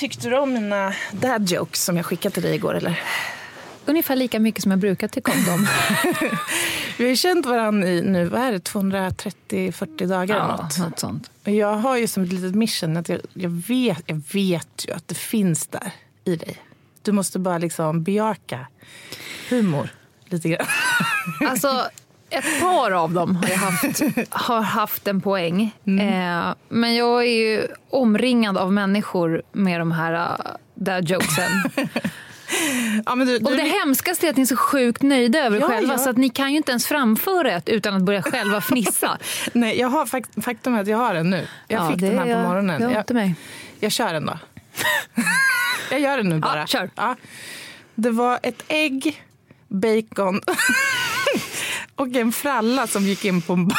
Tyckte du om mina dad jokes som jag skickade till dig igår eller? Ungefär lika mycket som jag brukar tycka om dem. Vi har känt varandra i nu, vad är det, 230-40 dagar eller något. något sånt. Och jag har ju som ett litet mission att jag, jag, vet, jag vet ju att det finns där i dig. Du måste bara liksom bejaka humor lite grann. Alltså, ett par av dem har, jag haft, har haft en poäng. Eh, men jag är ju omringad av människor med de här uh, där jokesen. Ja, men du, Och du, det hemskaste är att ni är så sjukt nöjda över er Ja, själva ja. så att ni kan ju inte ens framföra ett utan att börja själva fnissa. nej, jag har, fakt- faktum är att jag har den nu. Jag fick den här på morgonen. Jag, inte mig. jag kör den då. jag gör den nu bara. kör. Ja. Det var ett ägg, bacon och en fralla som gick in på en bar.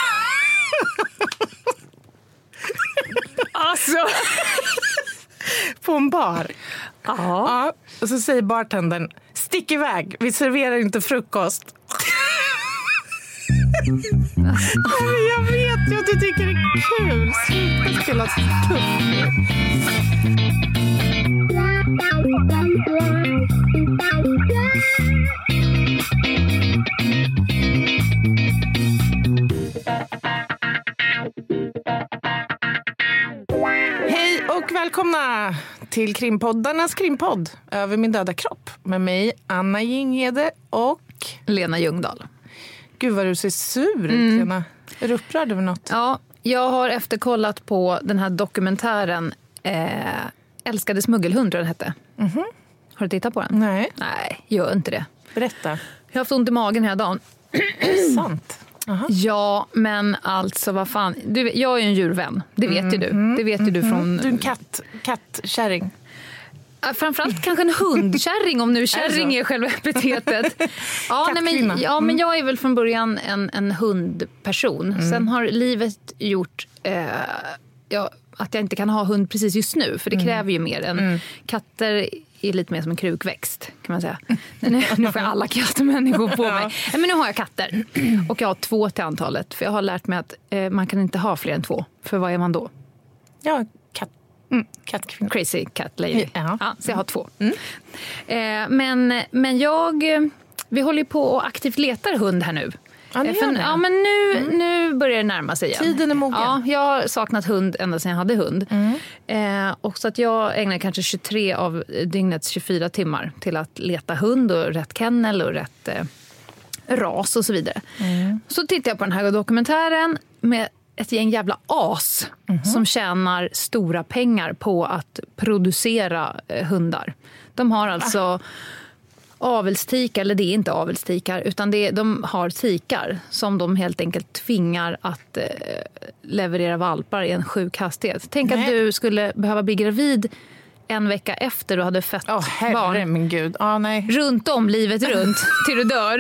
Alltså! På en bar. Ja. Ja, och så säger bartendern, stick iväg, vi serverar inte frukost. Jag vet ju att du tycker det är kul. Sluta spela tuff välkomna till krimpoddarnas krimpadd Över min döda kropp med mig Anna Jinghede och Lena Ljungdahl. Gud vad du ser sur ut Lena. Är du upprörd över något? Ja, jag har efterkollat på den här dokumentären eh, Älskade smuggelhund, tror jag den hette. Har du tittat på den? Nej, Nej, gör inte det. berätta. Jag har haft ont i magen hela dagen. Sant. Aha. Ja, men alltså vad fan. Du, jag är ju en djurvän, det vet ju du. Det vet ju du från... Du är en katt, kattkärring. Framförallt kanske en hundkärring om nu kärring är själva epitetet. Ja, nej, men, ja, men jag är väl från början en, en hundperson. Sen har livet gjort eh, ja, att jag inte kan ha hund precis just nu. För det kräver ju mer än katter är lite mer som en krukväxt kan man säga. Nu, nu får jag alla kattemänniskor på mig. Nej, men nu har jag katter och jag har två till antalet. För jag har lärt mig att eh, man kan inte ha fler än två. För vad är man då? Ja, katt, mm, kattkvinna. Crazy cat lady. Ja. Ja, så jag har två. Eh, men, men jag... eh, Vi håller på och aktivt letar hund här nu. Ja, Eh, för, ja, men nu, nu börjar det närma sig igen. Tiden är mogen. Ja, jag har saknat hund ända sedan jag hade hund. Mm. Eh, och så att jag ägnar kanske 23 av dygnets 24 timmar till att leta hund och rätt kennel och rätt eh, ras och så vidare. Mm. Så tittar jag på den här dokumentären med ett gäng jävla as Mhm. som tjänar stora pengar på att producera eh, hundar. De har alltså avelstikar, eller det är inte avelstikar, utan det de har tikar som de helt enkelt tvingar att eh, leverera valpar i en sjuk hastighet. Tänk att Nej. du skulle behöva bli gravid en vecka efter du hade fött Åh, herre barn. min gud. Ja, nej. Runt om livet runt till du dör.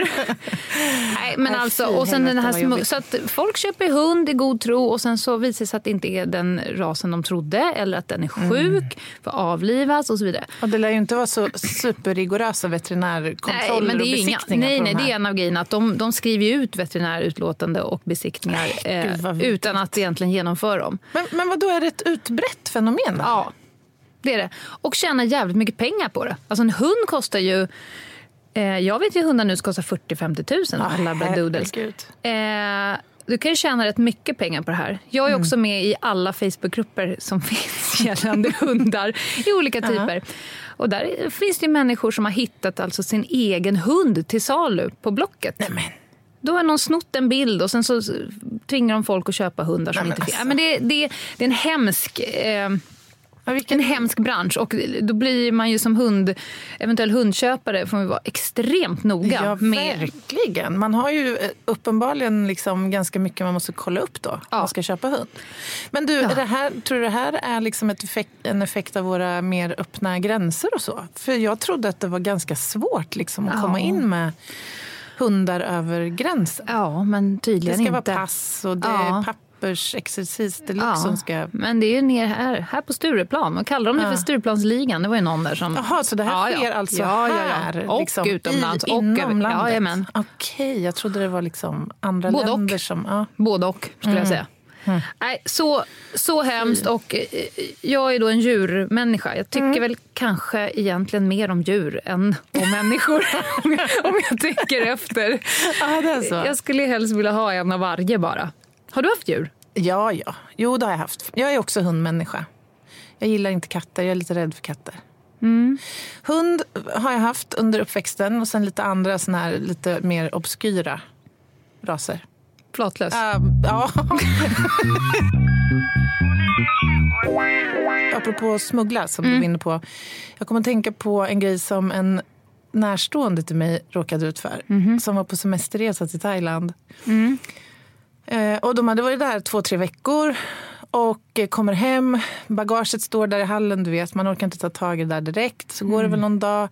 Nej, men Nej, alltså, och sen den här vad smu- jobbigt. så att folk köper hund i god tro och sen så visar det sig att det inte är den rasen de trodde eller att den är Mm. sjuk, får avlivas och så vidare. Och det lär ju inte vara så superrigorösa Nej, veterinärkontroller men det och är inga, besiktningar nej, på nej, de det är en av grejerna. Att de, de skriver ju ut veterinärutlåtande och besiktningar eh, vad vidrigt. utan att egentligen genomföra dem. Men, men vad då är det ett utbrett fenomen? Då? Ja, det är det. Och tjänar jävligt mycket pengar på det. Alltså en hund kostar ju... Eh, jag vet ju hundar nu som kostar 40-50 tusen. Ja, en labradoodles. Eh, du kan ju tjäna rätt mycket pengar på det här. Jag är också med i alla Facebookgrupper som finns gällande hundar i olika typer. Och där finns det ju människor som har hittat alltså sin egen hund till salu på Blocket. men. Då har någon snott en bild och sen så tvingar de folk att köpa hundar som Nej, inte finns. alltså. Ja, men det, det, det är en hemsk... Eh, Ja, vilken, en hemsk bransch och då blir man ju som hund, eventuell hundköpare får man vara extremt noga ja, med verkligen. Man har ju eh, uppenbarligen liksom ganska mycket man måste kolla upp då. Om Ja. man ska köpa hund. Men du, är det här, tror du det här är liksom ett effekt, en effekt av våra mer öppna gränser och så? För jag trodde att det var ganska svårt liksom, att Ja. komma in med hundar över gränsen. Ja, men Det tydligen ska inte. vara pass och det Ja. är pappersexercis deluxe Ja, som ska... men det är ju ner här, här på Stureplan. Man kallar de det Ja. för Stureplansligan. Det var ju någon där som... Jaha, så det här Ja, ja. sker alltså ja, ja, här? ja. Och liksom, utomlands. I, och inom landet? Jajamän. Okej, jag trodde det var liksom andra Både och. länder som... Ja. Både och, skulle jag säga. Nej, så, så hemskt. Och eh, jag är då en djurmänniska. Jag tycker väl kanske egentligen mer om djur än om människor. om, jag, tänker efter. Ja, det så. Jag skulle helst vilja ha en av varje bara. Har du haft djur? Ja, ja. Jo, det har jag haft. Jag är också hundmänniska. Jag gillar inte katter. Jag är lite rädd för katter. Hund har jag haft under uppväxten och sen lite andra såna här lite mer obskyra raser. Flatlös? Uh, ja. Apropå smuggla, som du var inne på. Jag kommer att tänka på en grej som en närstående till mig råkade ut för. Som var på semesterresa till Thailand. Eh, och de hade varit där två, tre veckor och eh, kommer hem. Bagaget står där i hallen, du vet. Man orkar inte ta tag i det där direkt. Så går det väl någon dag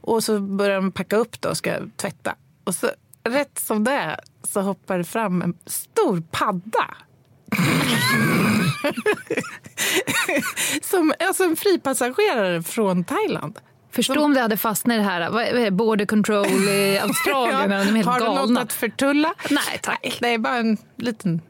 och så börjar de packa upp det och ska tvätta. Och så rätt som det så hoppar det fram en stor padda. som alltså en fripassagerare från Thailand. Förstå om det hade fastnat i det här vad är det, border control i Australien. Ja, de är har du galna. något att förtulla? Nej, tack. Nej, det är bara en liten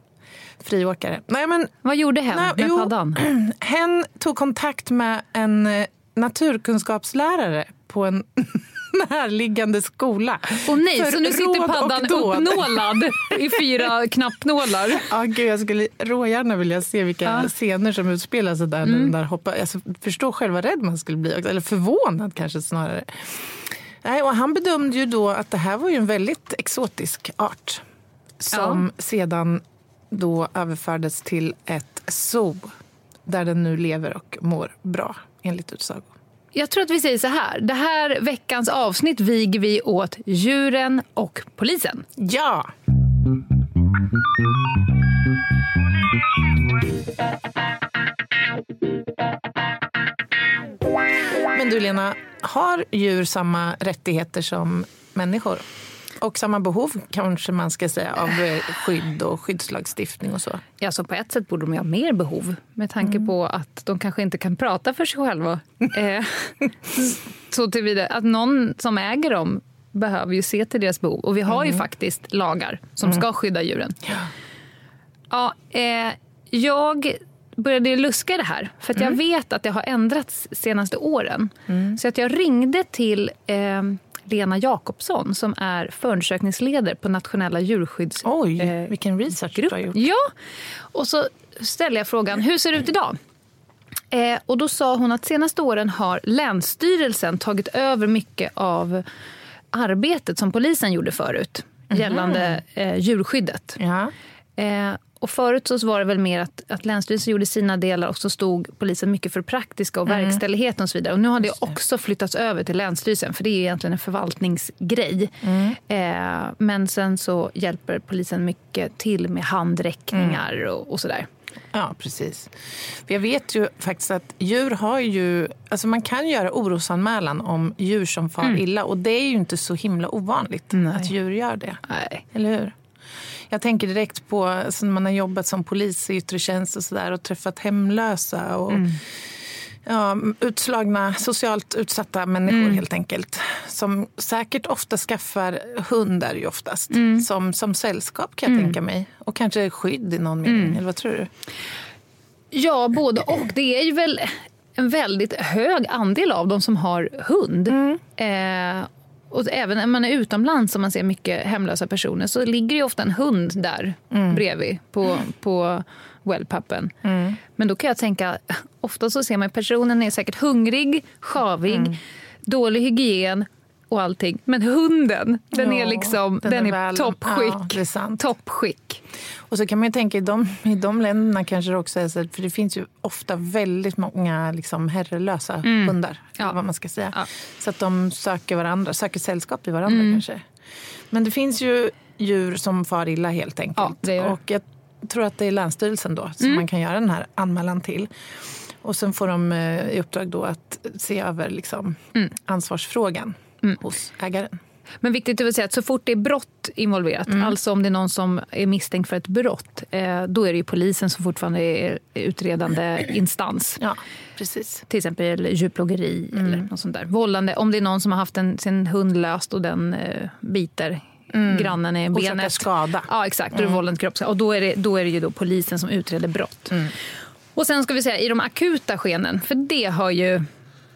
friåkare. Nej, men Vad gjorde hen Nej, med jo. paddan? hen tog kontakt med en eh, naturkunskapslärare på en närliggande skola. Och nej, För så nu sitter paddan uppnålad i fyra knappnålar. Ja, gud, jag skulle rågärna vilja se vilka Ja. scener som utspelar sig där. Den där hoppar. Alltså, förstå själv vad rädd man skulle bli. också. Eller förvånad kanske snarare. Nej, och han bedömde ju då att det här var ju en väldigt exotisk art. Som sedan då överfördes till ett zoo. Där den nu lever och mår bra, enligt utsago. Jag tror att vi säger så här. Det här veckans avsnitt viger vi åt djuren och polisen. Ja! Men du Lena, har djur samma rättigheter som människor? Och samma behov kanske man ska säga av skydd och skyddslagstiftning och så? Ja, så på ett sätt borde de ha mer behov med tanke på att de kanske inte kan prata för sig själva. eh, så tillvida att någon som äger dem behöver ju se till deras behov. Och vi har ju faktiskt lagar som ska skydda djuren. Ja, eh, jag började luska i det här, för jag vet att det har ändrats senaste åren. Så att jag ringde till eh, Lena Jakobsson som är förundersökningsledare på nationella djurskydds... Oj, eh, vilken research du har gjort. Ja, och så ställde jag frågan, hur ser det ut idag? Eh, och då sa hon att senaste åren har Länsstyrelsen tagit över mycket av arbetet som polisen gjorde förut gällande eh, djurskyddet. Ja. Eh, och förut så var det väl mer att, att Länsstyrelsen gjorde sina delar och så stod polisen mycket för praktiska och verkställigheten och så vidare. Och nu har det också flyttats över till Länsstyrelsen för det är egentligen en förvaltningsgrej. Eh, men sen så hjälper polisen mycket till med handräckningar och, och sådär. Ja, precis. För jag vet ju faktiskt att djur har ju... Alltså man kan göra orosanmälan om djur som far illa. Och det är ju inte så himla ovanligt Nej. att djur gör det. Nej. Eller hur? Jag tänker direkt på när man har jobbat som polis i yttre tjänst och, så där, och träffat hemlösa och ja, utslagna, socialt utsatta människor helt enkelt. Som säkert ofta skaffar hundar ju oftast. Som, som sällskap kan jag tänka mig. Och kanske skydd i någon mening. Eller vad tror du? Ja, både och. Det är ju väl en väldigt hög andel av dem som har hund. Eh, och även när man är utomlands och man ser mycket hemlösa personer så ligger ju ofta en hund där bredvid på, på wellpappen. Men då kan jag tänka, ofta så ser man personen är säkert hungrig, sjavig, dålig hygien och allting. Men hunden, den är Ja, liksom den den är är, toppskick. ja, är toppskick. Och så kan man ju tänka i de, i de länderna kanske det också är så, för det finns ju ofta väldigt många liksom herrelösa hundar. Ja. Vad man ska säga. Ja. Så att de söker varandra, söker sällskap i varandra kanske. Men det finns ju djur som far illa helt enkelt. Ja. Och jag tror att det är Länsstyrelsen då som man kan göra den här anmälan till. Och sen får de eh, i uppdrag då att se över liksom, ansvarsfrågan hos ägaren. Men viktigt är att säga att så fort det är brott involverat, Mm. alltså om det är någon som är misstänkt för ett brott, eh, då är det ju polisen som fortfarande är utredande instans. Ja, precis. Till exempel djurplågeri Mm. eller något sånt där. Vållande, om det är någon som har haft en, sin hund löst och den eh, biter grannen i benet. Orsakar skada. Ja, exakt. Mm. Vållande kroppsskada. Och då är, det, då är det ju då polisen som utreder brott. Mm. Och sen ska vi säga i de akuta skenen, för det har ju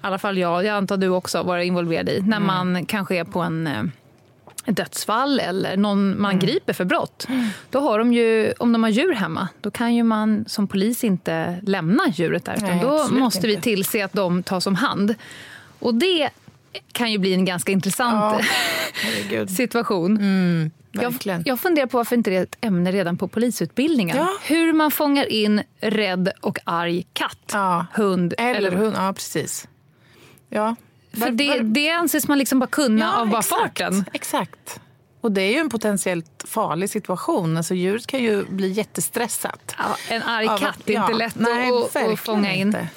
i alla fall jag, jag antar du också, varit involverad i. När Mm. man kanske är på en eh, dödsfall eller någon man Mm. griper för brott. Då har de ju, om de har djur hemma, då kan ju man som polis inte lämna djuret där. Nej, då måste vi inte. tillse att de tas om hand. Och det kan ju bli en ganska intressant Ja, situation. Mm, Jag, jag funderar på varför inte det är ett ämne redan på polisutbildningen. Ja. Hur man fångar in rädd och arg katt, Ja. hund Eller hund, ja precis. Ja. För det, det anses man liksom bara kunna Ja, av bara exakt, farten. Exakt. Och det är ju en potentiellt farlig situation. Alltså djuret kan ju bli jättestressat. Ja, en arg katt att- är ja, inte lätt nej, att, att fånga in. Inte.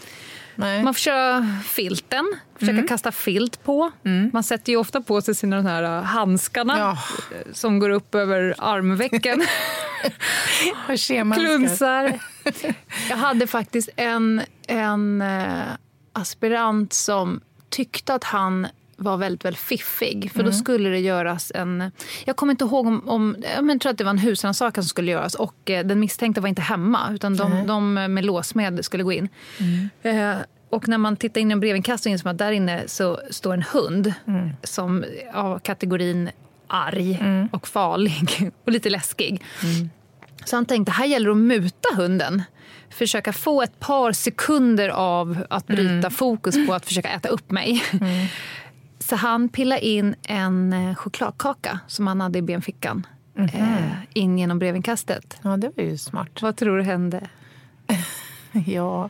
Nej. Man får köra filten, försöka Mm. kasta filt på. Man sätter ju ofta på sig sina de här äh, handskarna Ja. eh, som går upp över armvecken. Klunsar. Jag hade faktiskt en, en eh, aspirant som tyckte att han var väldigt, väldigt fiffig. För Mm. då skulle det göras en... Jag kommer inte ihåg om... om jag men, tror att det var en husrannsakan som skulle göras. Och eh, den misstänkte var inte hemma. Utan de, de med låsmed skulle gå in. Mm. Eh, och när man tittar in i en brevinkast så inser man att där inne så står en hund Mm. som av kategorin arg Mm. och farlig och lite läskig. Så han tänkte, här gäller det att muta hunden. Försöka få ett par sekunder av att bryta Mm. fokus på att försöka äta upp mig. Så han pillade in en eh, chokladkaka som han hade i benfickan. Mhm. Eh, in genom brevinkastet. Ja, det var ju smart. Vad tror du hände? Ja.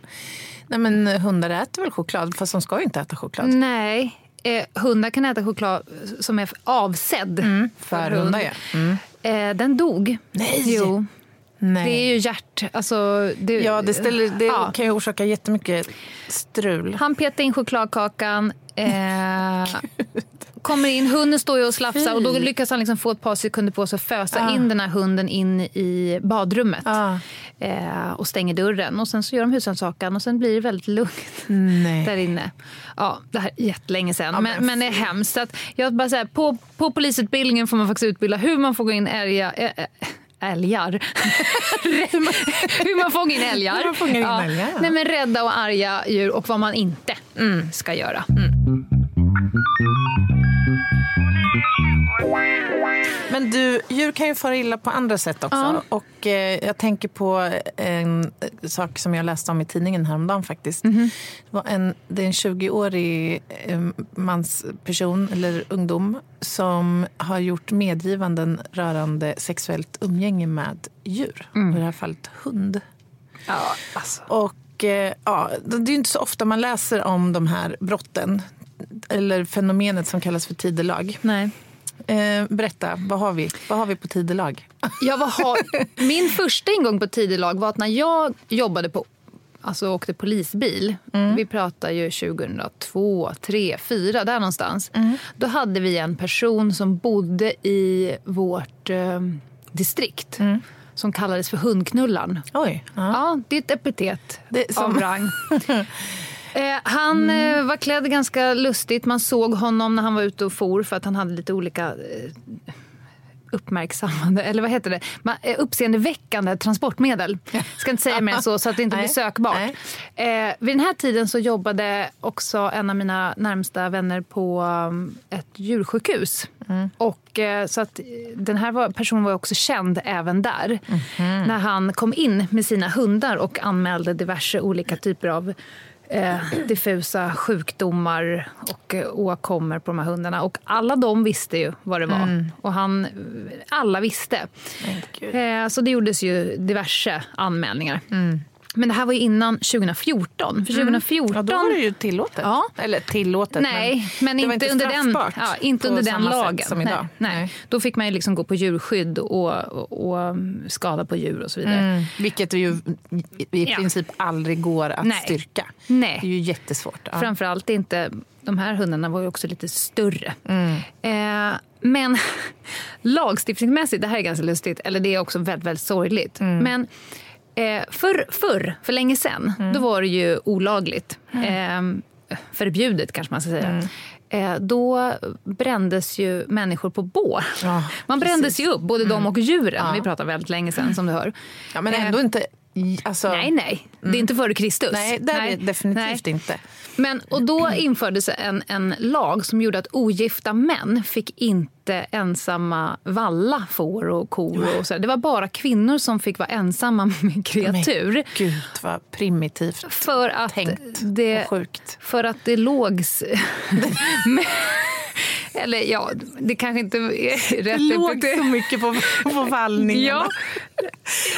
Nej, men hundar äter väl choklad, fast de ska ju inte äta choklad. Nej, eh, hundar kan äta choklad som är avsedd Mm, För hundar, ja. Mm. Eh, den dog. Nej! Jo. Nej. Det är ju hjärt... Alltså, det, Ja, det, ställer, det Ja. kan ju orsaka jättemycket strul. Han petade in chokladkakan. Eh, kommer in, hunden står ju och slafsar och då lyckas han liksom få ett par sekunder på sig att fösa Ah. in den här hunden in i badrummet. Ah. Eh, och stänger dörren. Och sen så gör de husrannsakan och sen blir det väldigt lugnt Nej. där inne. Ja, det här är jättelänge sedan, Ja, men, men men det är hemskt. Jag bara säger, på, på polisutbildningen får man faktiskt utbilda hur man får gå in älga, ä, ä, älgar. hur man fångar in älgar. Hur man fångar in älgar, ja. Nej, men rädda och arga djur och vad man inte ska göra. Men du, djur kan ju fara illa på andra sätt också. Ja. Och eh, jag tänker på en sak som jag läste om i tidningen häromdagen faktiskt. Mhm. Det, var en, det är en 20-årig eh, mansperson, eller ungdom, som har gjort medgivanden rörande sexuellt umgänge med djur. Mm. I det här fallet hund. Ja, alltså. Och eh, ja, det är ju inte så ofta man läser om de här brotten. Eller fenomenet som kallas för tidelag. Nej. Eh, berätta, vad har vi? Vad har vi på tidelag? Jag var, ha, min första ingång på tidelag var att när jag jobbade på Alltså åkte polisbil. Vi pratar ju 2002, 2003, 2004, där någonstans. Då hade vi en person som bodde i vårt eh, distrikt som kallades för hundknullaren. Oj. Ja. Ja, det är ett epitet Det som- av rang. Eh, han eh, var klädd ganska lustigt. Man såg honom när han var ute och for för att han hade lite olika eh, uppmärksammande, eller vad heter det? Ma- eh, Uppseendeväckande transportmedel. Ska inte säga mer så, så att det inte blir sökbart. Eh, vid den här tiden så jobbade också en av mina närmsta vänner på um, ett djursjukhus. Mm. Och, eh, så att eh, den här var, personen var också känd även där. Mhm. När han kom in med sina hundar och anmälde diverse olika typer av eh, diffusa sjukdomar och eh, åkommor på de här hundarna. Och alla de visste ju vad det var. Mm. Och han, alla visste. Eh, så det gjordes ju diverse anmälningar. Mm. Men det här var ju innan 2014. För 2014... Ja, då var det ju tillåtet. Ja. Eller tillåtet, Nej, men, var inte, under den, ja, inte under den lagen. Som idag. Nej, nej. Då fick man ju liksom gå på djurskydd och, och, och skada på djur och så vidare. Mm. Vilket ju i, i Ja. princip aldrig går att Nej. styrka. Nej. Det är ju jättesvårt. Ja. Framförallt inte... De här hundarna var ju också lite större. Mm. Eh, men lagstiftningsmässigt, det här är ganska lustigt, eller det är också väldigt, väldigt sorgligt. Mm. Men eh, förr, förr, för länge sedan, Mm. då var det ju olagligt. Eh, förbjudet kanske man ska säga. Mm. eh, då brändes ju människor på bål. Ja, Man brändes precis. ju upp, både de och djuren. Ja. Vi pratar väldigt länge sedan som du hör. Ja, men Eh, ändå inte... Alltså, Nej, nej. Det är inte före Kristus. Nej, det är det definitivt nej. inte. Men, och då infördes en, en lag som gjorde att ogifta män fick inte ensamma valla får och kor. Och så. Det var bara kvinnor som fick vara ensamma med kreatur. Men gud, vad primitivt För att, tänkt det, och sjukt. för att det lågs... Eller ja, det kanske inte är rätt. Låg så mycket på, på vallningarna. Ja.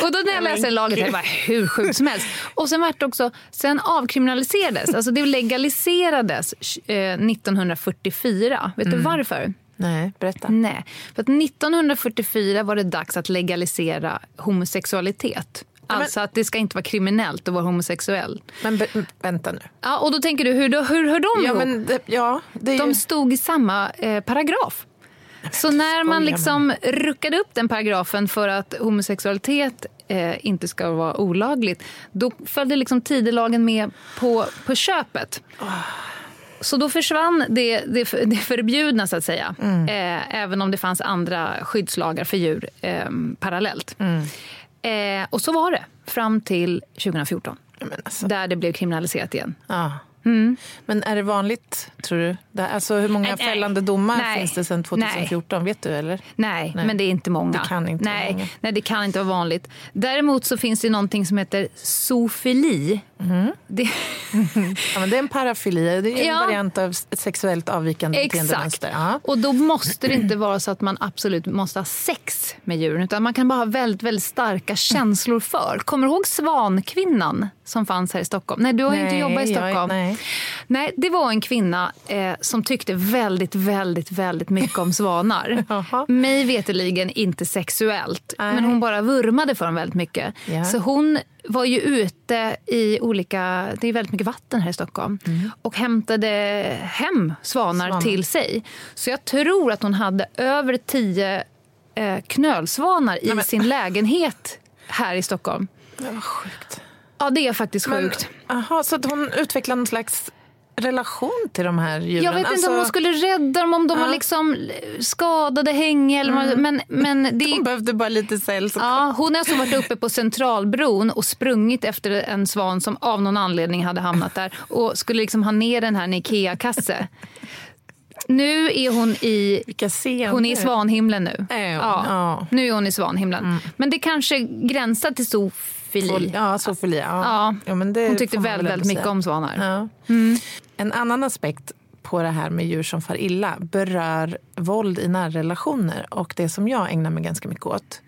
Och då när jag läste laget det var hur sjukt som helst. Och sen vart det också, sen avkriminaliserades, alltså det legaliserades eh, 1944. Vet du varför? Nej, berätta. Nej, för att 1944 var det dags att legalisera homosexualitet. Alltså att det ska inte vara kriminellt att vara homosexuell. Men be, vänta nu. Ja, och då tänker du, hur, hur hör de Ja, ihop? men det, ja, det är ju... De stod i samma eh, paragraf. Så när man liksom ruckade upp den paragrafen för att homosexualitet eh, inte ska vara olagligt, då följde liksom tidelagen med på, på köpet. Så då försvann det, det, det förbjudna, så att säga. Eh, även om det fanns andra skyddslagar för djur eh, parallellt. Eh, och så var det fram till 2014, Ja, men, alltså, där det blev kriminaliserat igen. ja. men är det vanligt, tror du? Alltså, hur många Nej, nej. fällande domar Nej. finns det sedan 2014? Vet du? eller? Nej, Nej. men det är inte många. Det kan inte vara nej, många. nej, det kan inte vara vanligt. Däremot så finns det någonting som heter zoofili. Mm. Det, Ja, men det är en parafili. Det är en Ja. variant av ett sexuellt avvikande beteendemönster. Ja. Och då måste det inte vara så att man absolut måste ha sex med djuren. Utan man kan bara ha väldigt, väldigt starka känslor för. Kommer du ihåg Svankvinnan som fanns här i Stockholm? Nej, du har ju inte Nej, jobbat i jag Stockholm. nej. Nej, det var en kvinna eh, som tyckte väldigt, väldigt, väldigt mycket om svanar. Mig veterligen inte sexuellt, Nej. men hon bara vurmade för dem väldigt mycket. Ja. Så hon var ju ute i olika, det är väldigt mycket vatten här i Stockholm, och hämtade hem svanar, Svanar. till sig. Så jag tror att hon hade över tio eh, knölsvanar i men- sin lägenhet här i Stockholm. Det var sjukt. Ja, det är faktiskt sjukt. Aha, så hon utvecklade någon slags relation till de här djuren? Jag vet inte Alltså, om hon skulle rädda dem, om de var Ja. liksom skadade hänge. Vad- men, men det Hon behövde bara lite sällskap. ja, hon har alltså varit uppe på Centralbron och sprungit efter en svan som av någon anledning hade hamnat där och skulle liksom ha ner den här i en Ikea-kasse. Nu är hon i hon är i svanhimlen nu. Hon? Ja, Ja. Nu är hon i svanhimlen. Men det kanske gränsar till zoofili. Ja, Sofie. Ja. Ja. Ja, men det Hon tyckte väldigt, väl väldigt mycket om svanar. Ja. En annan aspekt på det här med djur som far illa berör våld i närrelationer och det som jag ägnar mig ganska mycket åt.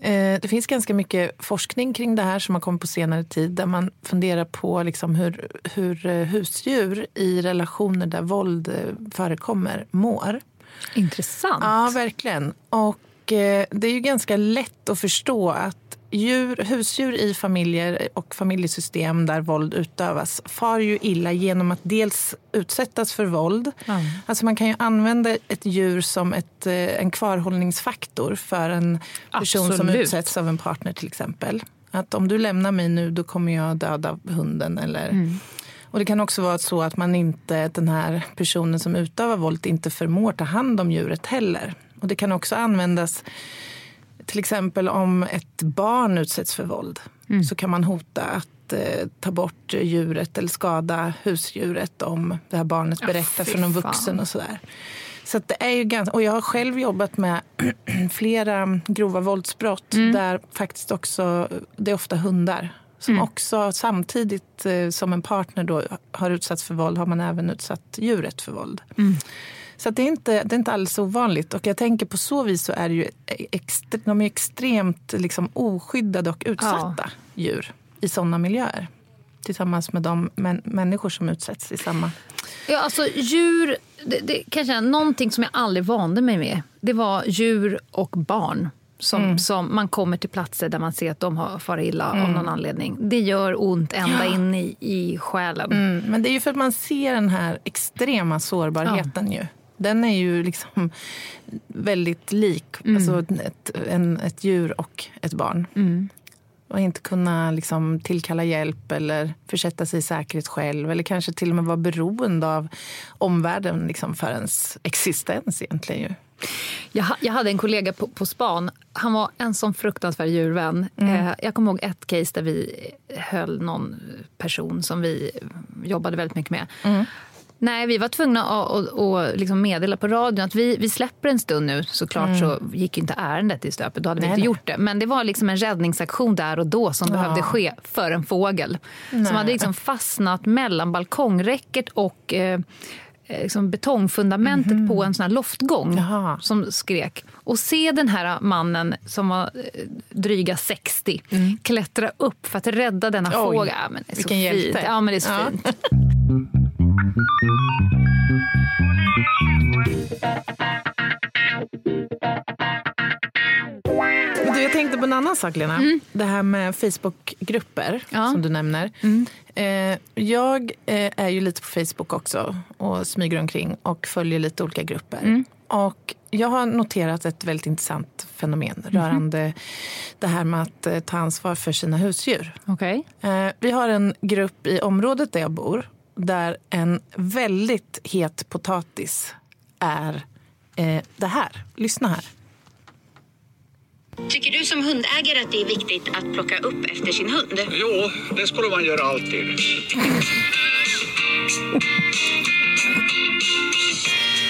Eh, Det finns ganska mycket forskning kring det här som har kommit på senare tid där man funderar på liksom hur, hur eh, husdjur i relationer där våld eh, förekommer mår. Intressant. Ja, verkligen. Och det är ju ganska lätt att förstå att djur, husdjur i familjer och familjesystem där våld utövas far ju illa genom att dels utsättas för våld. Ja. Alltså man kan ju använda ett djur som ett, eh, en kvarhållningsfaktor för en person som Absolut. utsätts av en partner till exempel. Att om du lämnar mig nu då kommer jag döda hunden. Eller... Mm. Och det kan också vara så att man inte, den här personen som utövar våld inte förmår ta hand om djuret heller. Och det kan också användas till exempel om ett barn utsätts för våld Mm. så kan man hota att eh, ta bort djuret eller skada husdjuret om det här barnet Ja, berättar för någon vuxen och sådär. Så det är ju ganska, och jag har själv jobbat med flera grova våldsbrott Mm. där faktiskt också, det är ofta hundar som Mm. också samtidigt eh, som en partner då har utsatts för våld har man även utsatt djuret för våld. Mm. Så det, är inte, det är inte alls ovanligt. Och jag tänker på så vis så är det ju extre, de är extremt liksom oskyddade och utsatta djur i sådana miljöer. Tillsammans med de män, människor som utsätts i samma... Ja, alltså djur, det, det kanske är någonting som jag aldrig vande mig med. Det var djur och barn. Som, Mm. som man kommer till platser där man ser att de har far illa av någon anledning. Det gör ont ända Ja. in i, i själen. Mm, men det är ju för att man ser den här extrema sårbarheten ju. Den är ju liksom väldigt lik alltså ett, en, ett djur och ett barn. Mm. och inte kunna liksom tillkalla hjälp eller försätta sig i säkerhet själv eller kanske till och med vara beroende av omvärlden liksom för ens existens egentligen. Ju. Jag, jag hade en kollega på, på span. Han var en sån fruktansvärd djurvän. Mm. Eh, jag kommer ihåg ett case där vi höll någon person som vi jobbade väldigt mycket med. Mm. Nej, vi var tvungna att, att, att liksom meddela på radion att vi, vi släpper en stund nu. Såklart mm. så gick inte ärendet i stöpet, då hade vi nej, inte nej. gjort det. Men det var liksom en räddningsaktion där och då som ja. behövde ske för en fågel. Nej. Som hade liksom fastnat mellan balkongräcket och eh, eh liksom betongfundamentet mm -hmm. på en sån här loftgång Jaha. som skrek. Och se den här mannen som var eh, dryga 60 mm. klättra upp för att rädda denna Oj, fågel. Ja, men det är så hjälte. Fint. Ja, men det är så ja. fint. Du, jag tänkte på en annan sak, Lena. Mm. Det här med Facebookgrupper, ja. som du nämner. Mm. Eh, jag eh, är ju lite på Facebook också och smyger omkring och följer lite olika grupper. Mm. Och jag har noterat ett väldigt intressant fenomen mhm. rörande det här med att eh, ta ansvar för sina husdjur. Okay. vi har en grupp i området där jag bor där en väldigt het potatis är eh, det här. Lyssna här. Tycker du som hundägare att det är viktigt att plocka upp efter sin hund? Jo, det skulle man göra alltid.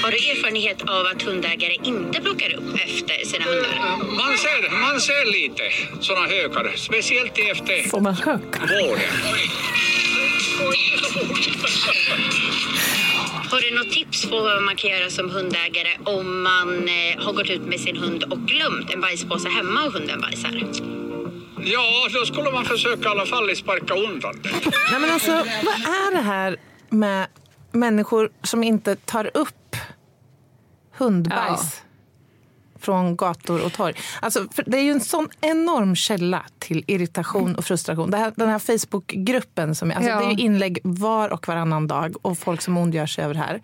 Har du erfarenhet av att hundägare inte plockar upp efter sina hundar? Man ser, man ser lite såna hökar, speciellt efter såna hökar. våren. Har du något tips på vad man kan göra som hundägare om man eh, har gått ut med sin hund och glömt en bajspåse hemma och hunden bajsar? Ja, då skulle man försöka i alla fall sparka undan det. Nej, men alltså, vad är det här med människor som inte tar upp hundbajs? Ja från gator och torg. Alltså, det är ju en sån enorm källa till irritation och frustration. Det här, den här Facebookgruppen, som, alltså, ja. det är inlägg var och varannan dag och folk som ondgör sig över det här.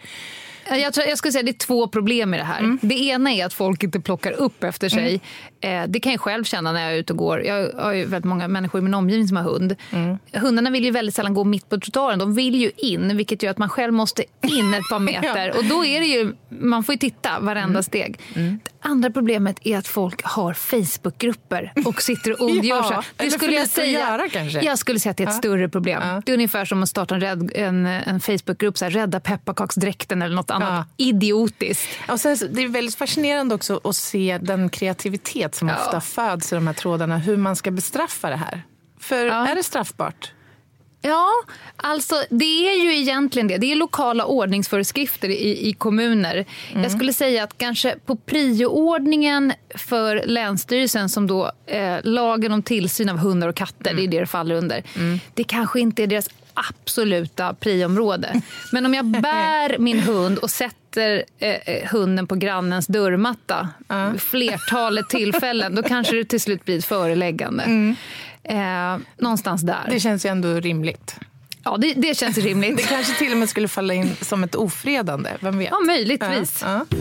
Jag, tror, jag skulle säga det är två problem med det här. Mm. Det ena är att folk inte plockar upp efter sig. Mm. Eh, det kan jag själv känna när jag är ute och går. Jag har ju väldigt många människor i min omgivning som har hund. Mm. Hundarna vill ju väldigt sällan gå mitt på trottoaren. De vill ju in, vilket gör att man själv måste in ett par meter. ja. Och då är det ju, man får ju titta varenda mm. steg. Mm. Det andra problemet är att folk har Facebookgrupper och sitter och ondgör sig. ja, det skulle jag säga. Göra, kanske. Jag skulle säga att det är ett ja. större problem. Det är ungefär som att starta en, en, en Facebookgrupp, så här, rädda pepparkaksdräkten eller något annat ja. idiotiskt. Och sen, det är väldigt fascinerande också att se den kreativitet som ofta föds i de här trådarna. Hur man ska bestraffa det här. För är det straffbart? Ja, alltså det är ju egentligen det. Det är lokala ordningsföreskrifter i, i kommuner. Mm. Jag skulle säga att kanske på prioordningen för Länsstyrelsen som då eh, lagen om tillsyn av hundar och katter, mm. det är det det faller under. Mm. Det kanske inte är deras absoluta priområde. Men om jag bär min hund och sätter eh, eh, hunden på grannens dörrmatta uh. flertalet tillfällen, då kanske det till slut blir ett föreläggande. Mm. Eh, någonstans där. Det känns ju ändå rimligt. Ja, det, det känns rimligt. det kanske till och med skulle falla in som ett ofredande. Vem vet? Ja, möjligtvis. Ja, ja.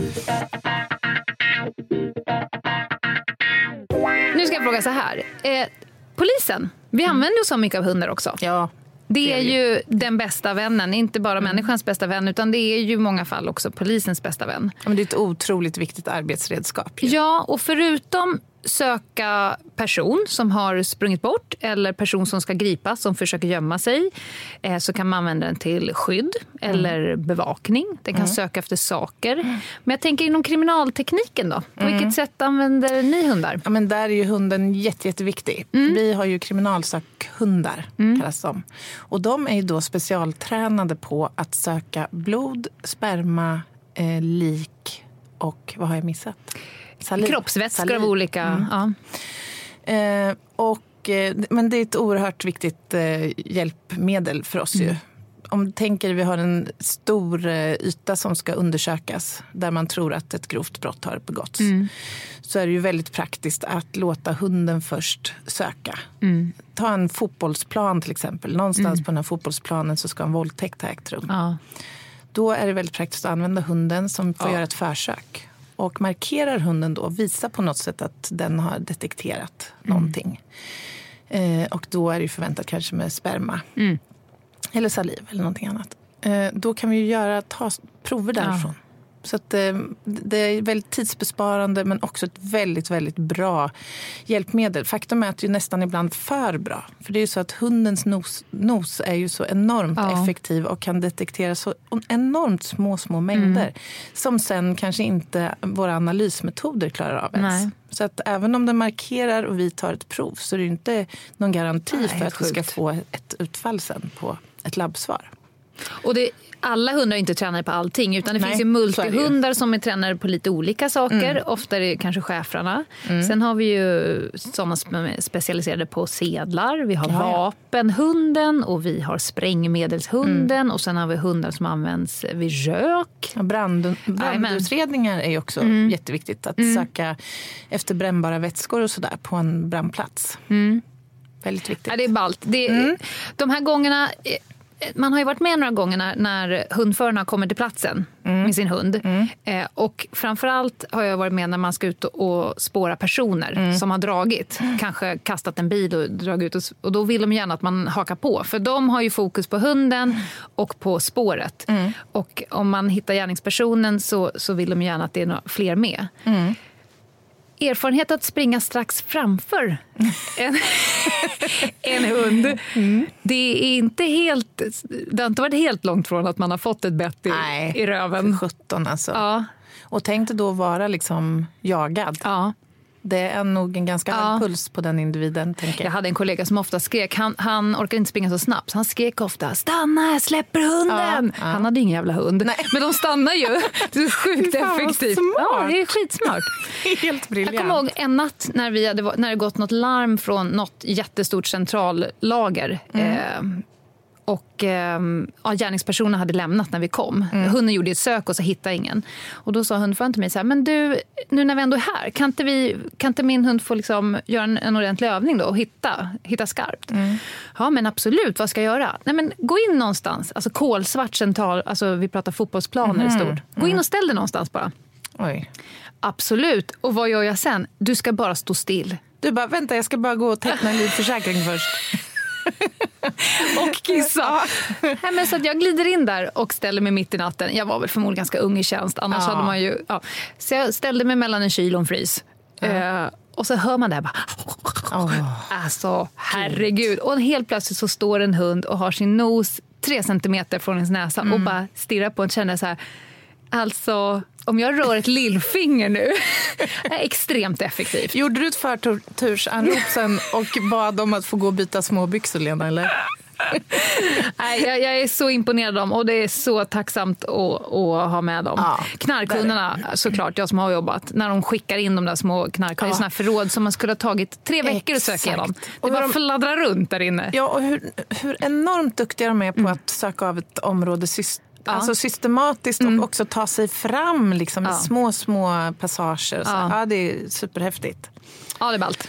Nu ska jag fråga så här. Eh, polisen, vi mm. använder oss så mycket av hundar också. Ja. Det är ju den bästa vännen, inte bara mm. människans bästa vän utan det är ju i många fall också polisens bästa vän. Ja, men det är ett otroligt viktigt arbetsredskap. Ju. Ja, och förutom söka person som har sprungit bort eller person som ska gripas som försöker gömma sig. Eh, så kan man använda den till skydd eller mm. bevakning. Den kan mm. söka efter saker. Men jag tänker inom kriminaltekniken då? På mm. vilket sätt använder ni hundar? Ja, men där är ju hunden jätte, jätteviktig. Mm. Vi har ju kriminalsökhundar, mm. kallas de. Och de är ju då specialtränade på att söka blod, sperma, eh, lik och vad har jag missat? Saliv. Kroppsvätskor Saliv. av olika... Mm. Ja. Eh, och, eh, men det är ett oerhört viktigt eh, hjälpmedel för oss. Mm. Ju. Om tänker vi har en stor eh, yta som ska undersökas där man tror att ett grovt brott har begåtts mm. så är det ju väldigt praktiskt att låta hunden först söka. Mm. Ta en fotbollsplan till exempel. Någonstans mm. på den här fotbollsplanen så ska en våldtäkt ha ägt rum. Ja. Då är det väldigt praktiskt att använda hunden som får ja. göra ett försök och markerar hunden då, visar på något sätt att den har detekterat mm. någonting. Eh, och då är det förväntat kanske med sperma. Mm. Eller saliv eller någonting annat. Eh, då kan vi ju göra, ta prover därifrån. Ja. Så att, eh, det är väldigt tidsbesparande men också ett väldigt, väldigt bra hjälpmedel. Faktum är att det är nästan ibland för bra. För det är ju så att hundens nos, nos är ju så enormt ja. effektiv och kan detektera så enormt små, små mängder. Mm. Som sen kanske inte våra analysmetoder klarar av ens. Nej. Så att även om den markerar och vi tar ett prov så är det inte någon garanti Nej, för att sjukt. vi ska få ett utfall sen på ett labbsvar. Och det, alla hundar är inte tränade på allting. Utan det Nej, finns ju multihundar som är tränade på lite olika saker. Mm. Ofta är det kanske schäfrarna. Mm. Sen har vi ju sådana som är specialiserade på sedlar. Vi har ja, vapenhunden och vi har sprängmedelshunden. Mm. Och sen har vi hundar som används vid rök. Ja, brand, brandutredningar är också mm. jätteviktigt. Att mm. söka efter brännbara vätskor och sådär på en brandplats. Mm. Väldigt viktigt. Ja, det är ballt. Det. De här gångerna man har ju varit med några gånger när, när hundförarna kommer till platsen mm. med sin hund. Mm. Eh, och framförallt har jag varit med när man ska ut och, spåra personer mm. som har dragit. Kanske kastat en bil och dragit ut. Och, och, då vill de gärna att man hakar på. För de har ju fokus på hunden och på spåret. Mm. Och om man hittar gärningspersonen så, så vill de gärna att det är fler med. Erfarenhet att springa strax framför en, en hund. Mm. Det, är inte helt, det har inte varit helt långt från att man har fått ett bett i, Nej, i röven. 17 alltså. Ja. Och tänk dig då vara liksom jagad. Ja. Det är nog en ganska ja. hög puls på den individen. Tänker jag. jag hade en kollega som ofta skrek. Han, han orkade inte springa så snabbt, så han skrek ofta “stanna, jag släpper hunden”. Ja, ja. Han hade ingen jävla hund, Nej. men de stannar ju. Det är sjukt effektivt. Ja, det är skitsmart. Helt briljant. Jag kommer ihåg en natt när, vi hade, när det gått något larm från något jättestort centrallager. Mm. Eh, och eh, ja, gärningspersonen hade lämnat när vi kom. Mm. Hunden gjorde ett sök och så hittade ingen. Och då sa hundföraren till mig så här, men du, nu när vi ändå är här, kan inte, vi, kan inte min hund få liksom göra en, en ordentlig övning då och hitta, hitta skarpt? Mm. Ja, men absolut, vad ska jag göra? Nej, men gå in någonstans, alltså kolsvart central, alltså vi pratar fotbollsplaner mm. stort. Gå in mm. och ställ dig någonstans bara. Oj. Absolut. Och vad gör jag sen? Du ska bara stå still. Du bara, vänta, jag ska bara gå och teckna en livförsäkring först. och kissa. Nej, men så att jag glider in där och ställer mig mitt i natten. Jag var väl förmodligen ganska ung i tjänst. Annars ja. hade man ju, ja. Så jag ställde mig mellan en kyl och en frys. Ja. Eh, och så hör man det här bara... Oh. Alltså, herregud. Och helt plötsligt så står en hund och har sin nos tre centimeter från ens näsa mm. och bara stirrar på en. Känner så här, alltså om jag rör ett lillfinger nu, är extremt effektivt. Gjorde du ett förtursanrop sen och bad om att få gå och byta småbyxor, Lena? Eller? Nej, jag, jag, är så imponerad av dem och det är så tacksamt att, att ha med dem. Ja, Knarkhundarna, såklart, jag som har jobbat, när de skickar in de där små knarkhundarna ja. i förråd som man skulle ha tagit tre veckor att söka igenom. Det bara de, fladdrar runt där inne. Ja, och hur, hur enormt duktiga de är på mm. att söka av ett område Ja. Alltså systematiskt och mm. också ta sig fram liksom, ja. i små, små passager. Så, ja. ja. det är superhäftigt. Ja, det är ballt.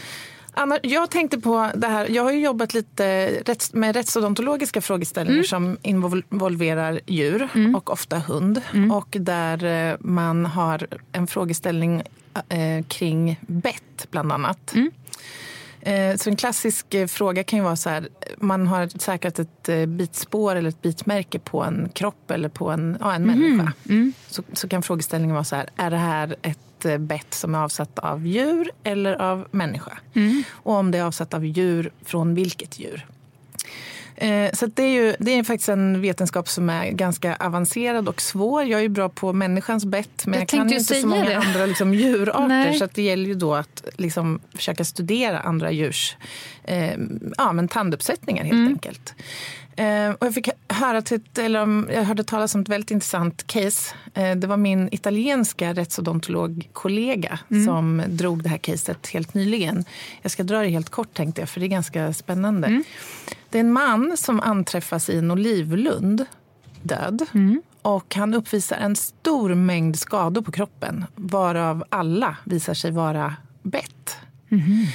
Anna, jag tänkte på det här. Jag har jobbat lite med rättsodontologiska frågeställningar mm. som involverar djur mm. och ofta hund. Mm. Och där eh, man har en frågeställning eh, kring bett, bland annat. Eh, så en klassisk eh, fråga kan ju vara så här, man har säkrat ett eh, bitspår eller ett bitmärke på en kropp eller på en, ja, en mm. människa. Mm. Så, så kan frågeställningen vara så här, är det här ett bett som är avsatt av djur eller av människa? Mm. Och om det är avsatt av djur, från vilket djur? Eh, så det är, ju, det är faktiskt en vetenskap som är ganska avancerad och svår. Jag är bra på människans bett men jag, jag kan inte så många det. andra liksom, djurarter. Nej. Så det gäller ju då att liksom, försöka studera andra djurs eh, ja, men tanduppsättningar helt mm. enkelt. Eh, och jag, fick höra till, eller jag hörde talas om ett väldigt intressant case. Eh, det var min italienska rättsodontologkollega mm. som drog det här caset helt nyligen. Jag ska dra det helt kort tänkte jag, för det är ganska spännande. Mm. Det är en man som anträffas i en olivlund, död. Mm. Och han uppvisar en stor mängd skador på kroppen varav alla visar sig vara bett. Mm.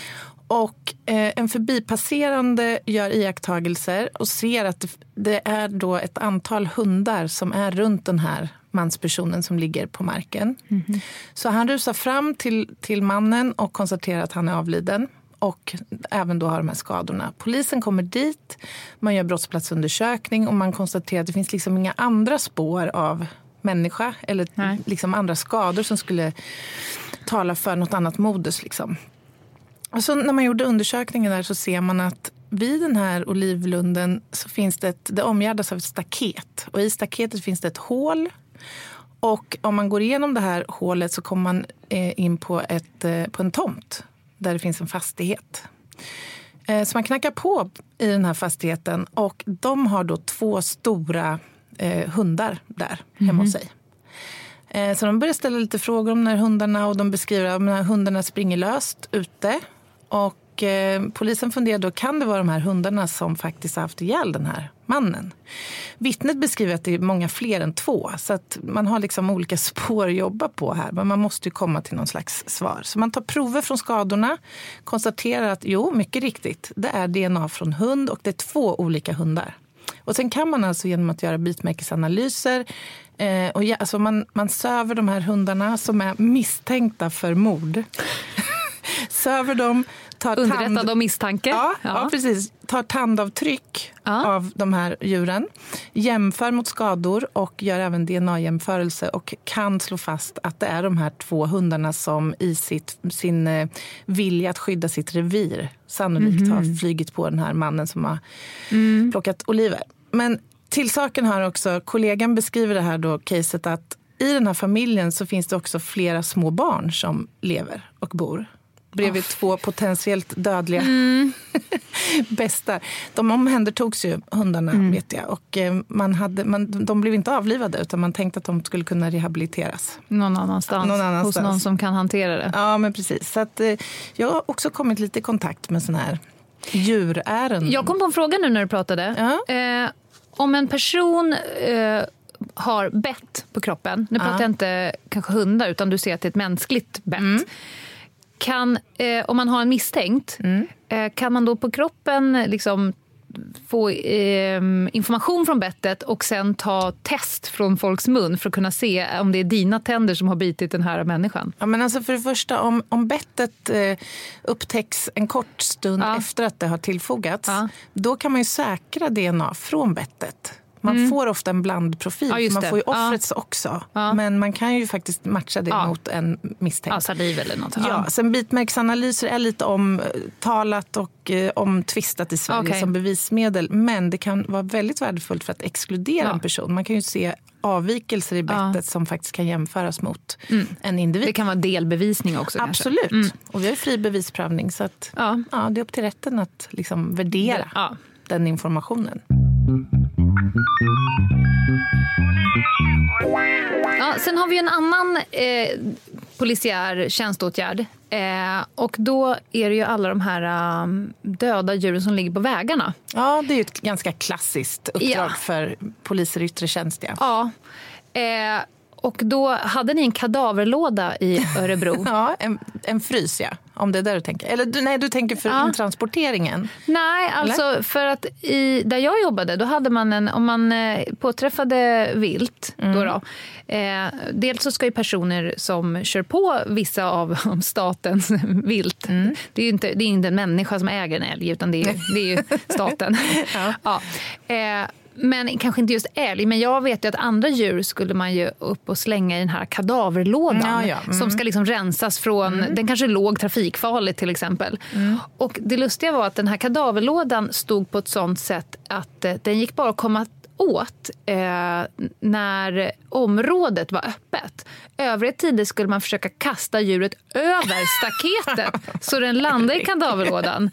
Och eh, en förbipasserande gör iakttagelser och ser att det är då ett antal hundar som är runt den här manspersonen som ligger på marken. Mm. Så han rusar fram till, till mannen och konstaterar att han är avliden och även då har de här skadorna. Polisen kommer dit, man gör brottsplatsundersökning och man konstaterar att det finns liksom inga andra spår av människa eller liksom andra skador som skulle tala för något annat modus. Liksom. Och så när man gjorde undersökningen där så ser man att vid den här olivlunden så finns det, ett, det omgärdas av ett staket. Och i staketet finns det ett hål. Och om man går igenom det här hålet så kommer man eh, in på, ett, eh, på en tomt där det finns en fastighet. Eh, så man knackar på i den här fastigheten och de har då två stora hundar där hemma mm. hos sig. Så de börjar ställa lite frågor om de hundarna och de beskriver att hundarna springer löst ute. Och eh, polisen funderar då, kan det vara de här hundarna som faktiskt har haft ihjäl den här mannen? Vittnet beskriver att det är många fler än två, så att man har liksom olika spår att jobba på här. Men man måste ju komma till någon slags svar. Så man tar prover från skadorna, konstaterar att jo, mycket riktigt, det är DNA från hund och det är två olika hundar. Och sen kan man alltså genom att göra bitmärkesanalyser eh, och ja, alltså man, man söver de här hundarna som är misstänkta för mord söver dem, tar Underrättad tand... om misstanke. Ja, ja. ja, precis. Tar tandavtryck ja. av de här djuren, jämför mot skador och gör även DNA-jämförelse och kan slå fast att det är de här två hundarna som i sitt, sin eh, vilja att skydda sitt revir sannolikt mm -hmm. har flygit på den här mannen som har mm. plockat oliver. Men till saken har också, kollegan beskriver det här då, caset att i den här familjen så finns det också flera små barn som lever och bor bredvid oh. två potentiellt dödliga mm. bästar. De omhändertogs ju, hundarna, mm. vet jag. Och eh, man hade, man, de blev inte avlivade, utan man tänkte att de skulle kunna rehabiliteras. Någon annanstans, någon annanstans. hos någon som kan hantera det. Ja, men precis. Så att, eh, jag har också kommit lite i kontakt med sådana här djurärenden. Jag kom på en fråga nu när du pratade. Ja. Eh, om en person eh, har bett på kroppen, nu pratar ja. jag inte kanske hundar, utan du ser att det är ett mänskligt bett. Mm kan, eh, om man har en misstänkt, mm. eh, kan man då på kroppen liksom få eh, information från bettet och sen ta test från folks mun för att kunna se om det är dina tänder som har bitit den här människan? Ja, men alltså för det första, om, om bettet eh, upptäcks en kort stund ja. efter att det har tillfogats, ja. då kan man ju säkra DNA från bettet. Man mm. får ofta en blandprofil, ja, man får ju offrets ja. också. Ja. Men man kan ju faktiskt matcha det mot en misstänkt. Ja, saliv eller något. Ja. Sen bitmärksanalyser är lite omtalat och eh, omtvistat i Sverige okay. som bevismedel. Men det kan vara väldigt värdefullt för att exkludera en person. Man kan ju se avvikelser i bettet som faktiskt kan jämföras mot mm. en individ. Det kan vara delbevisning också. Absolut. Mm. Och vi har fri bevisprövning så att, ja. det är upp till rätten att liksom värdera den informationen. Ja, sen har vi en annan eh, polisiär tjänsteåtgärd. Eh, och då är det ju alla de här um, döda djuren som ligger på vägarna. Ja, det är ju ett ganska klassiskt uppdrag ja. för poliser i yttre tjänst. Ja. ja. Eh, och då hade ni en kadaverlåda i Örebro. ja, en, en frys ja. Om det är där du tänker. Eller nej, du tänker för ja. intransporteringen? Nej, alltså Eller? för att i, där jag jobbade då hade man en, om man eh, påträffade vilt, mm. då, då eh, dels så ska ju personer som kör på vissa av, av statens vilt, mm. det är ju inte, det är inte en människa som äger en älg utan det är, det är ju staten. ja. ja. Eh, men kanske inte just älg, men jag vet ju att andra djur skulle man ju upp och slänga i den här kadaverlådan ja, ja. Mm. som ska liksom rensas från, mm. den kanske låg trafikfarligt till exempel. Mm. Och det lustiga var att den här kadaverlådan stod på ett sånt sätt att eh, den gick bara att komma åt eh, när området var öppet. Övriga tider skulle man försöka kasta djuret över staketet så den landar i kadaverlådan.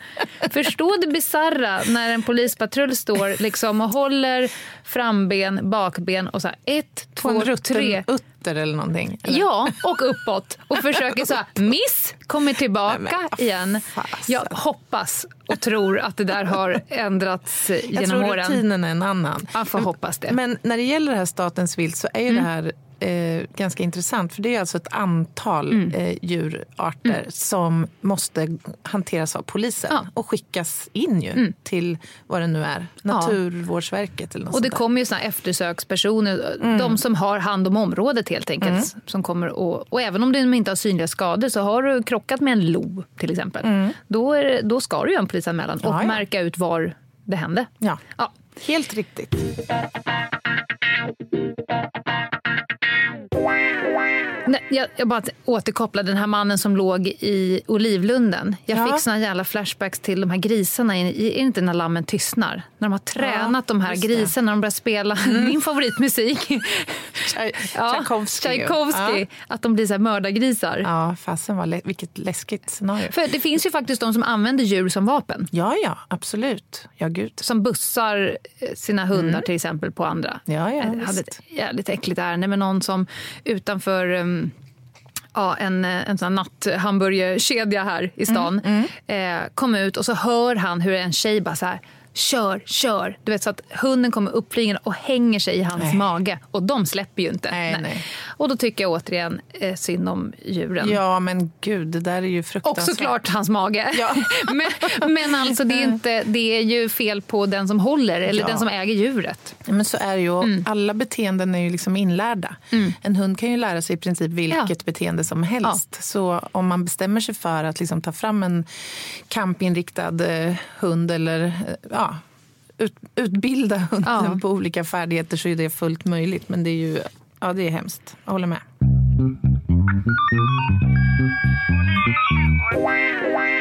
Förstå det bizarra när en polispatrull står liksom och håller framben, bakben och så här, ett, två, tre. Utter eller någonting? Eller? Ja, och uppåt. Och försöker så här, miss, kommer tillbaka Nej, igen. Jag hoppas och tror att det där har ändrats genom åren. Jag tror rutinen är en annan. Jag får hoppas det. Men när det gäller det här statens vilt så är mm. det här eh, ganska intressant. För det är alltså ett antal Mm. eh, djurarter som måste hanteras av polisen Ja. Mm. och skickas in ju till vad det nu är, Naturvårdsverket eller något Och det kommer ju såna eftersökspersoner, de som har hand om området helt enkelt. Som kommer och, och även om de inte har synliga skador så har du krockat med en lo till exempel. Då, är, då ska du göra en polisanmälan och Ja, ja. märka ut var det hände. Ja. helt riktigt. Nej, jag, jag bara återkopplar den här mannen som låg i Olivlunden. Jag Ja. fick såna jävla flashbacks till de här grisarna. Är det inte när lammen tystnar? När de har tränat de här grisarna, när de börjar spela min favoritmusik. Tchai- Ja, Tchaikovsky. Tchaikovsky. Att de blir så här mördargrisar. Ja, ja fasen vad lä- vilket läskigt scenario. För det finns ju faktiskt de som använder djur som vapen. Ja, ja, absolut. Ja, gud. Som bussar eh, sina hundar till exempel på andra. Ja, ja, jag hade ett jävligt äckligt ärende med någon som utanför um, ja, en, eh, en sån här natthamburgerkedja här i stan Eh, kom ut och så hör han hur en tjej bara så här Kör, kör! Du vet så att hunden kommer uppflygande och hänger sig i hans Nej. mage. Och de släpper ju inte. Nej, nej. Och då tycker jag återigen eh, synd om djuren. Ja, men gud, det där är ju Och fruktansvärt. såklart hans mage. Ja. men, men alltså det är, inte, det är ju fel på den som håller eller Ja. den som äger djuret. Ja, Men så är det ju. Mm. Alla beteenden är ju liksom inlärda. En hund kan ju lära sig i princip vilket beteende som helst. Så om man bestämmer sig för att liksom ta fram en kampinriktad eh, hund eller eh, ut, utbilda hunden Ja. på olika färdigheter så är det fullt möjligt. Men det är ju ja, det är hemskt. Jag håller med.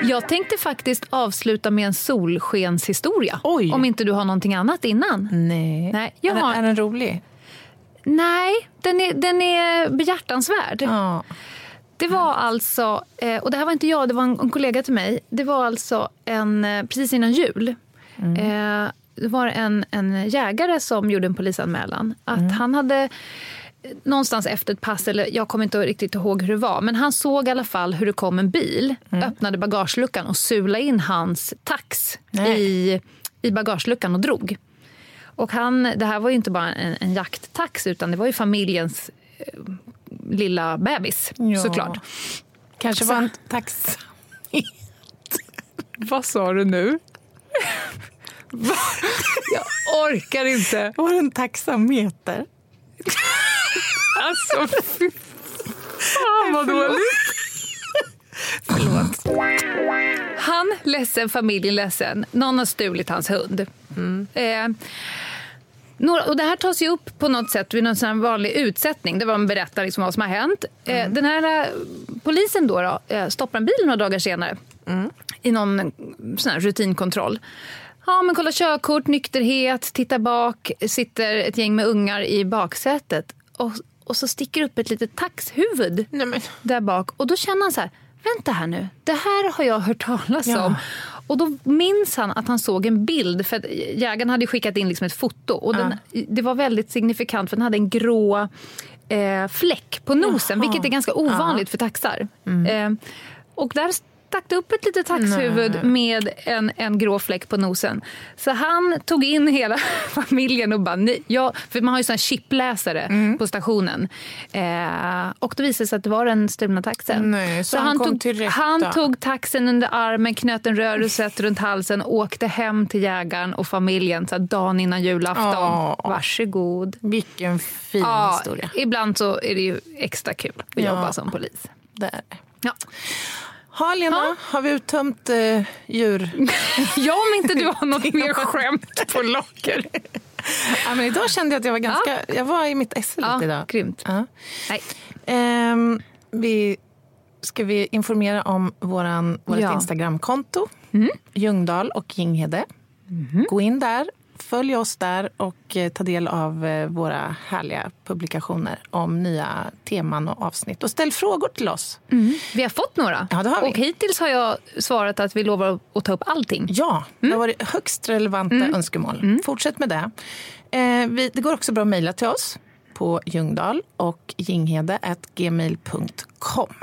Jag tänkte faktiskt avsluta med en solskenshistoria. Oj. Om inte du har någonting annat innan. Nej. Nej, jag är, har- den, är den rolig? Nej, den är, den är behjärtansvärd. Ja. Det var alltså, eh, och det här var inte jag, det var en, kollega till mig. Det var alltså en, eh, precis innan jul. Eh, det var en, en jägare som gjorde en polisanmälan. Att han hade någonstans efter ett pass, eller jag kommer inte riktigt ihåg hur det var, men han såg i alla fall hur det kom en bil, öppnade bagageluckan och sulade in hans tax Nej. i, i bagageluckan och drog. Och han, det här var ju inte bara en, en jakttax, utan det var ju familjens eh, lilla bebis, Ja. såklart. Kanske Så- var en tax... Vad sa du nu? Jag orkar inte. Var det en taxameter? Alltså, fy fan vad dåligt. Förlåt. Han ledsen, familjen ledsen. Någon har stulit hans hund. Eh, några, och det här tas ju upp på något sätt vid någon sån vanlig utsättning. Det var en berättar liksom vad som har hänt. Eh, den här eh, polisen då, då eh, stoppar en bil några dagar senare i någon eh, sån rutinkontroll. Ja, men kolla körkort, nykterhet, titta bak, sitter ett gäng med ungar i baksätet. Och, och så sticker upp ett litet taxhuvud Nej, men... där bak. Och då känner han så här, vänta här nu, det här har jag hört talas Ja. om. Och då minns han att han såg en bild, för jägaren hade skickat in liksom ett foto. Och den, det var väldigt signifikant för den hade en grå eh, fläck på nosen, vilket är ganska ovanligt för taxar. Eh, och där stack det upp ett litet taxhuvud med en, en grå fläck på nosen. Så han tog in hela familjen och bara, nej, ja, för man har ju sån chipläsare på stationen. Eh, och då visade det sig att det var den stulna taxen. Nej, så han kom tog, till rätta. han tog taxen under armen, knöt en rödrosett runt halsen och åkte hem till jägaren och familjen så dagen innan julafton. Åh. Varsågod. Vilken fin Ja, historia. ibland så är det ju extra kul att Ja. jobba som polis. Där. Ja. Ha, Lena, Ja. har vi uttömt eh, djur? ja, om inte du har något mer skämt på locker. ja, men idag kände jag att jag var ganska... Jag var i mitt esse lite Ja, idag. grymt. Ja. Nej. Ehm, vi, ska vi informera om våran, vårt Ja. Instagramkonto? Mm. Ljungdahl och Ginghede. Mm-hmm. Gå in där, följ oss där och eh, ta del av eh, våra härliga publikationer om nya teman och avsnitt. Och ställ frågor till oss. Vi har fått några. Ja, det har vi. Och hittills har jag svarat att vi lovar att ta upp allting. Ja, det Mm. har varit högst relevanta önskemål. Fortsätt med det. Eh, vi, det går också bra att mejla till oss på ljungdahl och ginghede.gmail.com.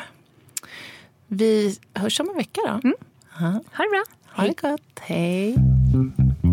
Vi hörs om en vecka då. Mm. Ha det bra. Ha det gott. Hej.